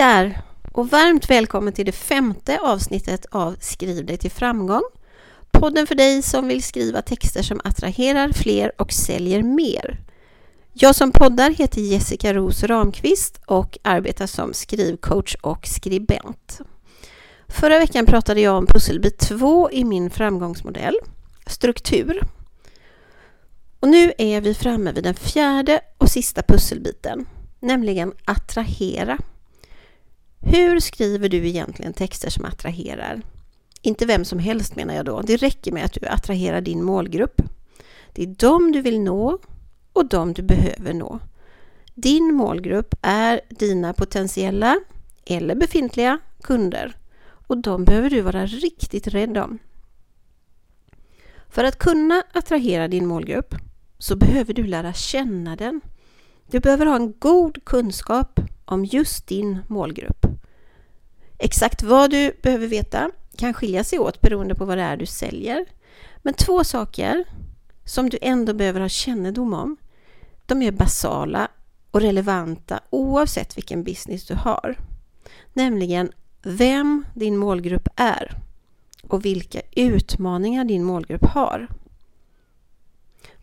Hej där och varmt välkommen till det femte avsnittet av Skriv dig till framgång. Podden för dig som vill skriva texter som attraherar fler och säljer mer. Jag som poddar heter Jessica Ros Ramqvist och arbetar som skrivcoach och skribent. Förra veckan pratade jag om pusselbit 2 i min framgångsmodell, struktur. Och nu är vi framme vid den fjärde och sista pusselbiten, nämligen attrahera. Hur skriver du egentligen texter som attraherar? Inte vem som helst menar jag då. Det räcker med att du attraherar din målgrupp. Det är dem du vill nå och dem du behöver nå. Din målgrupp är dina potentiella eller befintliga kunder och de behöver du vara riktigt rädd om. För att kunna attrahera din målgrupp så behöver du lära känna den. Du behöver ha en god kunskap om just din målgrupp. Exakt vad du behöver veta kan skilja sig åt beroende på vad det är du säljer. Men två saker som du ändå behöver ha kännedom om, de är basala och relevanta oavsett vilken business du har. Nämligen vem din målgrupp är och vilka utmaningar din målgrupp har.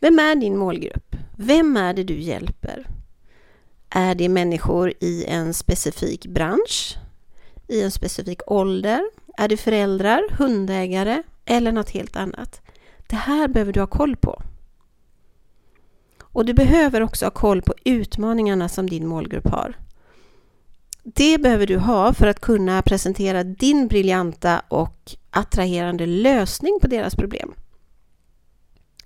Vem är din målgrupp? Vem är det du hjälper? Är det människor i en specifik bransch? I en specifik ålder? Är det föräldrar, hundägare eller något helt annat? Det här behöver du ha koll på. Och du behöver också ha koll på utmaningarna som din målgrupp har. Det behöver du ha för att kunna presentera din briljanta och attraherande lösning på deras problem.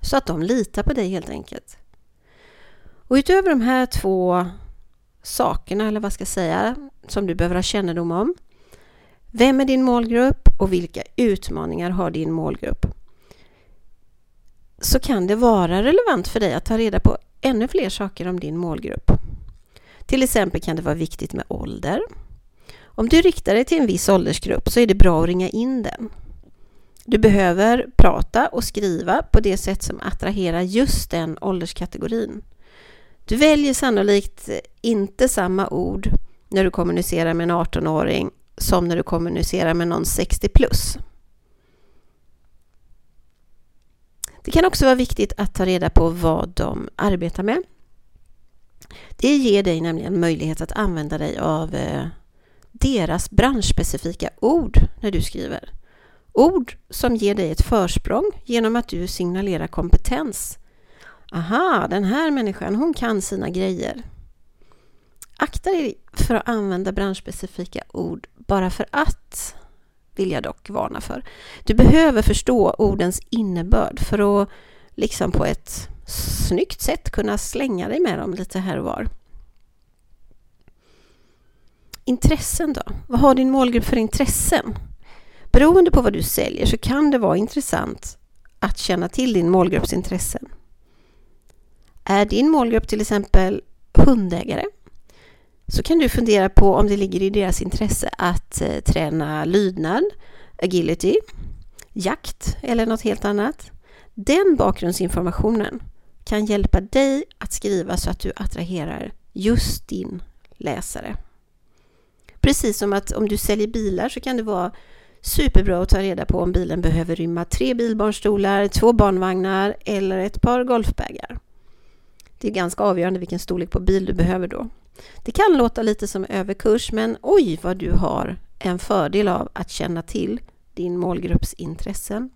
Så att de litar på dig helt enkelt. Och utöver de här två sakerna, eller vad ska jag säga, som du behöver ha kännedom om. Vem är din målgrupp och vilka utmaningar har din målgrupp? Så kan det vara relevant för dig att ta reda på ännu fler saker om din målgrupp. Till exempel kan det vara viktigt med ålder. Om du riktar dig till en viss åldersgrupp så är det bra att ringa in den. Du behöver prata och skriva på det sätt som attraherar just den ålderskategorin. Du väljer sannolikt inte samma ord när du kommunicerar med en 18-åring som när du kommunicerar med någon 60 plus. Det kan också vara viktigt att ta reda på vad de arbetar med. Det ger dig nämligen möjlighet att använda dig av eh, deras branschspecifika ord när du skriver. Ord som ger dig ett försprång genom att du signalerar kompetens. Aha, den här människan, hon kan sina grejer. Akta dig för att använda branschspecifika ord bara för att, vill jag dock varna för. Du behöver förstå ordens innebörd för att liksom på ett snyggt sätt kunna slänga dig med dem lite här och var. Intressen då? Vad har din målgrupp för intressen? Beroende på vad du säljer så kan det vara intressant att känna till din målgrupps intressen. Är din målgrupp till exempel hundägare så kan du fundera på om det ligger i deras intresse att eh, träna lydnad, agility, jakt eller något helt annat. Den bakgrundsinformationen kan hjälpa dig att skriva så att du attraherar just din läsare. Precis som att om du säljer bilar så kan det vara superbra att ta reda på om bilen behöver rymma tre bilbarnstolar, två barnvagnar eller ett par golfbägar. Det är ganska avgörande vilken storlek på bil du behöver då. Det kan låta lite som överkurs men oj vad du har en fördel av att känna till din målgrupps intressen.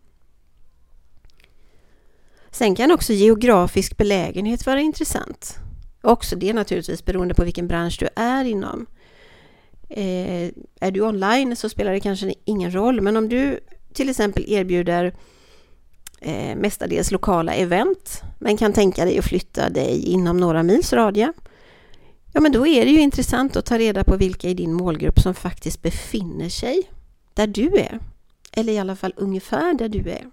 Sen kan också geografisk belägenhet vara intressant. Också det naturligtvis beroende på vilken bransch du är inom. Eh, är du online så spelar det kanske ingen roll, men om du till exempel erbjuder eh, mestadels lokala event, men kan tänka dig att flytta dig inom några mils radie, ja men då är det ju intressant att ta reda på vilka i din målgrupp som faktiskt befinner sig där du är. Eller i alla fall ungefär där du är.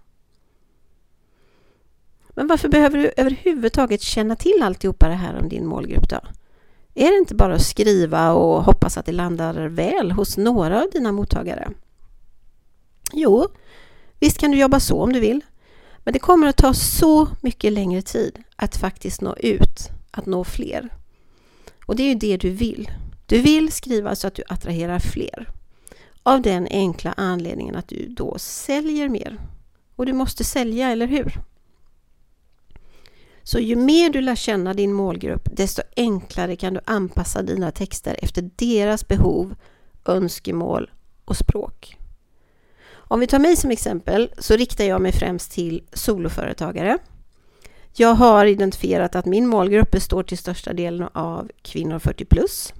Men varför behöver du överhuvudtaget känna till alltihopa det här om din målgrupp då? Är det inte bara att skriva och hoppas att det landar väl hos några av dina mottagare? Jo, visst kan du jobba så om du vill. Men det kommer att ta så mycket längre tid att faktiskt nå ut, att nå fler. Och det är ju det du vill. Du vill skriva så att du attraherar fler. Av den enkla anledningen att du då säljer mer. Och du måste sälja, eller hur? Så ju mer du lär känna din målgrupp, desto enklare kan du anpassa dina texter efter deras behov, önskemål och språk. Om vi tar mig som exempel så riktar jag mig främst till soloföretagare. Jag har identifierat att min målgrupp består till största delen av kvinnor 40 plus.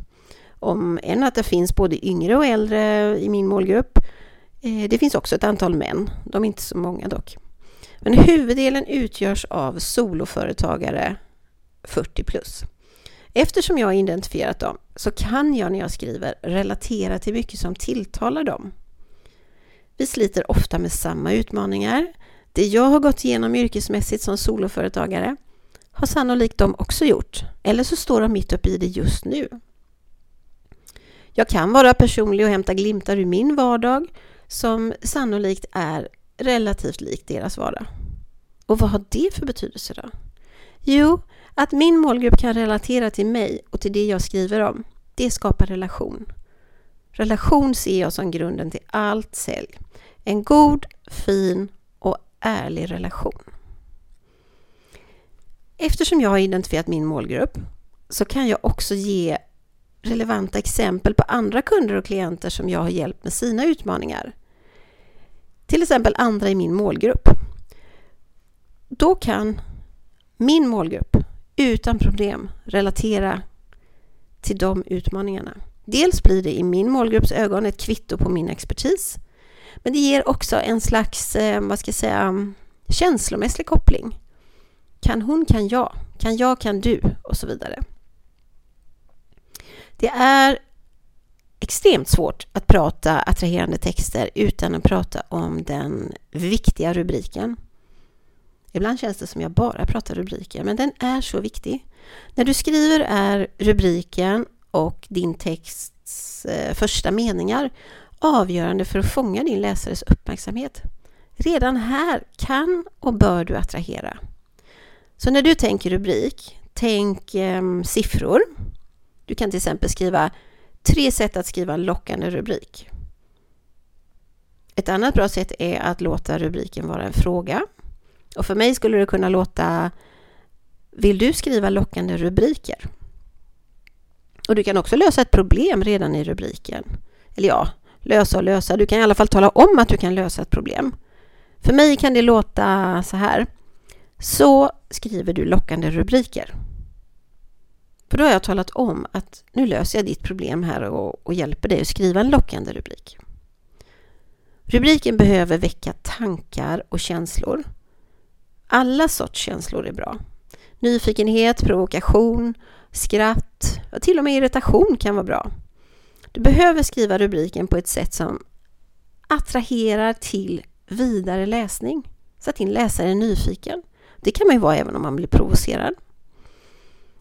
Om än att det finns både yngre och äldre i min målgrupp. Eh, det finns också ett antal män, de är inte så många dock. Men huvuddelen utgörs av soloföretagare 40 plus. Eftersom jag har identifierat dem så kan jag när jag skriver relatera till mycket som tilltalar dem. Vi sliter ofta med samma utmaningar. Det jag har gått igenom yrkesmässigt som soloföretagare har sannolikt de också gjort. Eller så står de mitt uppe i det just nu. Jag kan vara personlig och hämta glimtar ur min vardag som sannolikt är relativt lik deras vardag. Och vad har det för betydelse då? Jo, att min målgrupp kan relatera till mig och till det jag skriver om, det skapar relation. Relation ser jag som grunden till allt sälj. En god, fin ärlig relation. Eftersom jag har identifierat min målgrupp så kan jag också ge relevanta exempel på andra kunder och klienter som jag har hjälpt med sina utmaningar. Till exempel andra i min målgrupp. Då kan min målgrupp utan problem relatera till de utmaningarna. Dels blir det i min målgrupps ögon ett kvitto på min expertis. Men det ger också en slags, eh, vad ska jag säga, känslomässig koppling. Kan hon kan jag, kan jag kan du och så vidare. Det är extremt svårt att prata attraherande texter utan att prata om den viktiga rubriken. Ibland känns det som jag bara pratar rubriker, men den är så viktig. När du skriver är rubriken och din texts eh, första meningar avgörande för att fånga din läsares uppmärksamhet. Redan här kan och bör du attrahera. Så när du tänker rubrik, tänk eh, siffror. Du kan till exempel skriva tre sätt att skriva en lockande rubrik. Ett annat bra sätt är att låta rubriken vara en fråga. Och för mig skulle det kunna låta Vill du skriva lockande rubriker? Och du kan också lösa ett problem redan i rubriken. Eller ja, lösa och lösa. Du kan i alla fall tala om att du kan lösa ett problem. För mig kan det låta så här. Så skriver du lockande rubriker. För då har jag talat om att nu löser jag ditt problem här och, och hjälper dig att skriva en lockande rubrik. Rubriken behöver väcka tankar och känslor. Alla sorts känslor är bra. Nyfikenhet, provokation, skratt och till och med irritation kan vara bra. Du behöver skriva rubriken på ett sätt som attraherar till vidare läsning så att din läsare är nyfiken. Det kan man ju vara även om man blir provocerad.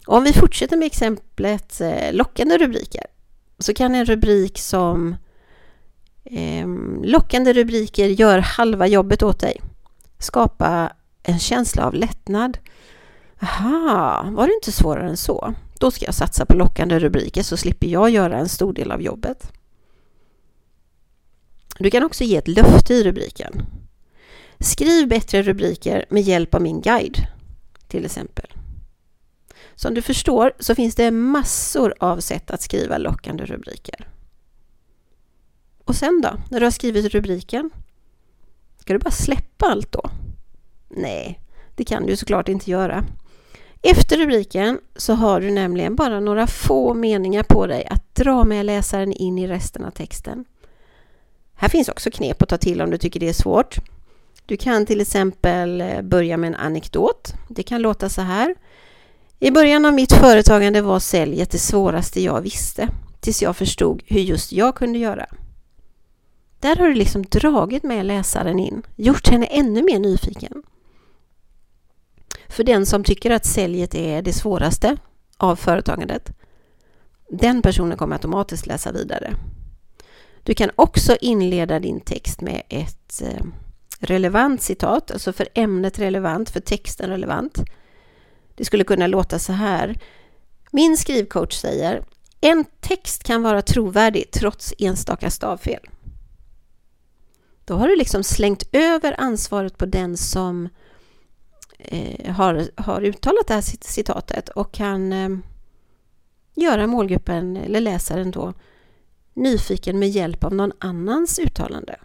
Om vi fortsätter med exemplet eh, lockande rubriker så kan en rubrik som eh, Lockande rubriker gör halva jobbet åt dig skapa en känsla av lättnad. Aha, var det inte svårare än så? Då ska jag satsa på lockande rubriker så slipper jag göra en stor del av jobbet. Du kan också ge ett löfte i rubriken. Skriv bättre rubriker med hjälp av min guide, till exempel. Som du förstår så finns det massor av sätt att skriva lockande rubriker. Och sen då, när du har skrivit rubriken? Ska du bara släppa allt då? Nej, det kan du såklart inte göra. Efter rubriken så har du nämligen bara några få meningar på dig att dra med läsaren in i resten av texten. Här finns också knep att ta till om du tycker det är svårt. Du kan till exempel eh, börja med en anekdot. Det kan låta så här. I början av mitt företagande var säljet det svåraste jag visste, tills jag förstod hur just jag kunde göra. Där har du liksom dragit med läsaren in, gjort henne ännu mer nyfiken. För den som tycker att säljet är det svåraste av företagandet, den personen kommer automatiskt läsa vidare. Du kan också inleda din text med ett eh, relevant citat, alltså för ämnet relevant, för texten relevant. Det skulle kunna låta så här. Min skrivcoach säger en text kan vara trovärdig trots enstaka stavfel. Då har du liksom slängt över ansvaret på den som eh, har, har uttalat det här citatet och kan eh, göra målgruppen eller läsaren då nyfiken med hjälp av någon annans uttalande.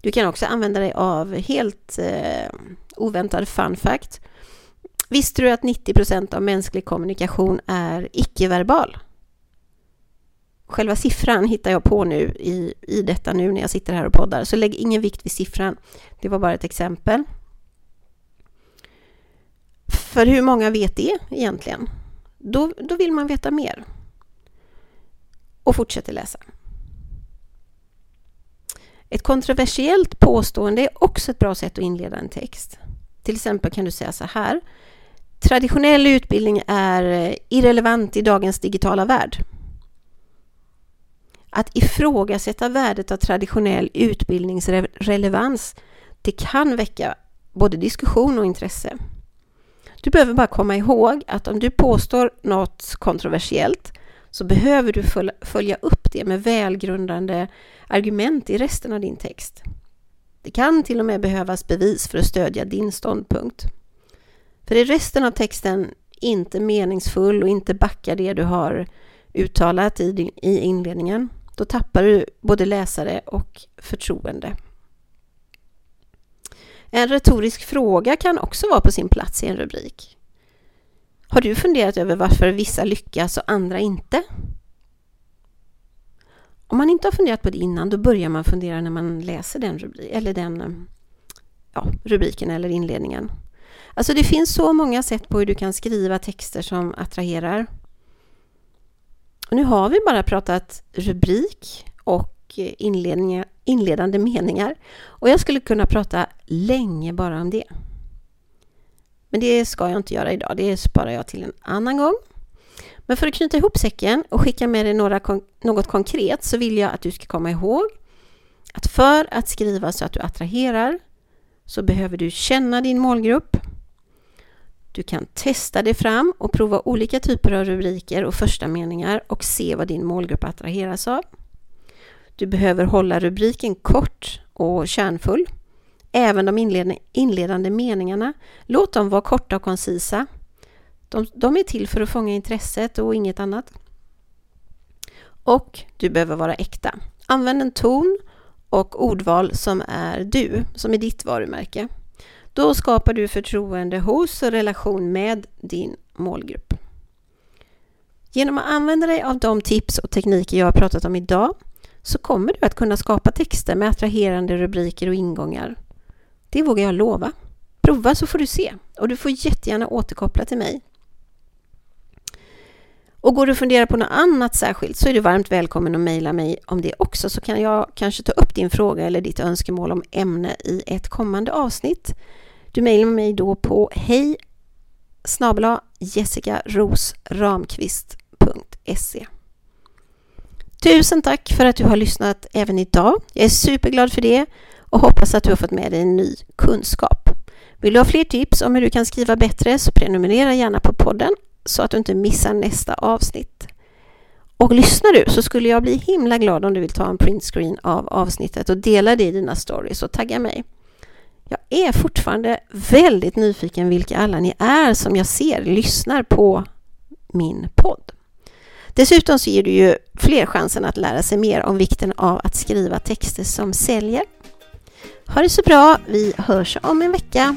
Du kan också använda dig av helt eh, oväntad fun fact. Visste du att 90% av mänsklig kommunikation är icke-verbal? Själva siffran hittar jag på nu i, i detta nu när jag sitter här och poddar, så lägg ingen vikt vid siffran. Det var bara ett exempel. För hur många vet det egentligen? Då, då vill man veta mer. Och fortsätter läsa. Ett kontroversiellt påstående är också ett bra sätt att inleda en text. Till exempel kan du säga så här. Traditionell utbildning är eh, irrelevant i dagens digitala värld. Att ifrågasätta värdet av traditionell utbildningsrelevans det kan väcka både diskussion och intresse. Du behöver bara komma ihåg att om du påstår något kontroversiellt så behöver du följa upp det med välgrundande argument i resten av din text. Det kan till och med behövas bevis för att stödja din ståndpunkt. För är resten av texten inte meningsfull och inte backar det du har uttalat i, din, i inledningen, då tappar du både läsare och förtroende. En retorisk fråga kan också vara på sin plats i en rubrik. Har du funderat över varför vissa lyckas och andra inte? Om man inte har funderat på det innan, då börjar man fundera när man läser den, rubri eller den eh, ja, rubriken eller inledningen. Alltså det finns så många sätt på hur du kan skriva texter som attraherar. Och nu har vi bara pratat rubrik och och inledande meningar. Och jag skulle kunna prata länge bara om det. Men det ska jag inte göra idag, det sparar jag till en annan gång. Men för att knyta ihop säcken och skicka med dig några, något konkret så vill jag att du ska komma ihåg att för att skriva så att du attraherar så behöver du känna din målgrupp. Du kan testa dig fram och prova olika typer av rubriker och första meningar och se vad din målgrupp attraheras av. Du behöver hålla rubriken kort och kärnfull. Även de inledande meningarna, låt dem vara korta och koncisa. De, de är till för att fånga intresset och inget annat. Och du behöver vara äkta. Använd en ton och ordval som är du, som är ditt varumärke. Då skapar du förtroende hos och relation med din målgrupp. Genom att använda dig av de tips och tekniker jag har pratat om idag så kommer du att kunna skapa texter med attraherande rubriker och ingångar. Det vågar jag lova. Prova så får du se och du får jättegärna återkoppla till mig. Och går du och funderar på något annat särskilt så är du varmt välkommen att mejla mig om det också så kan jag kanske ta upp din fråga eller ditt önskemål om ämne i ett kommande avsnitt. Du mejlar mig då på hej snabla jessicarosramqvist.se Tusen tack för att du har lyssnat även idag. Jag är superglad för det och hoppas att du har fått med dig en ny kunskap. Vill du ha fler tips om hur du kan skriva bättre så prenumerera gärna på podden så att du inte missar nästa avsnitt. Och lyssnar du så skulle jag bli himla glad om du vill ta en printscreen av avsnittet och dela det i dina stories och tagga mig. Jag är fortfarande väldigt nyfiken vilka alla ni är som jag ser lyssnar på min podd. Dessutom så ger du ju fler chansen att lära sig mer om vikten av att skriva texter som säljer. Ha det så bra, vi hörs om en vecka.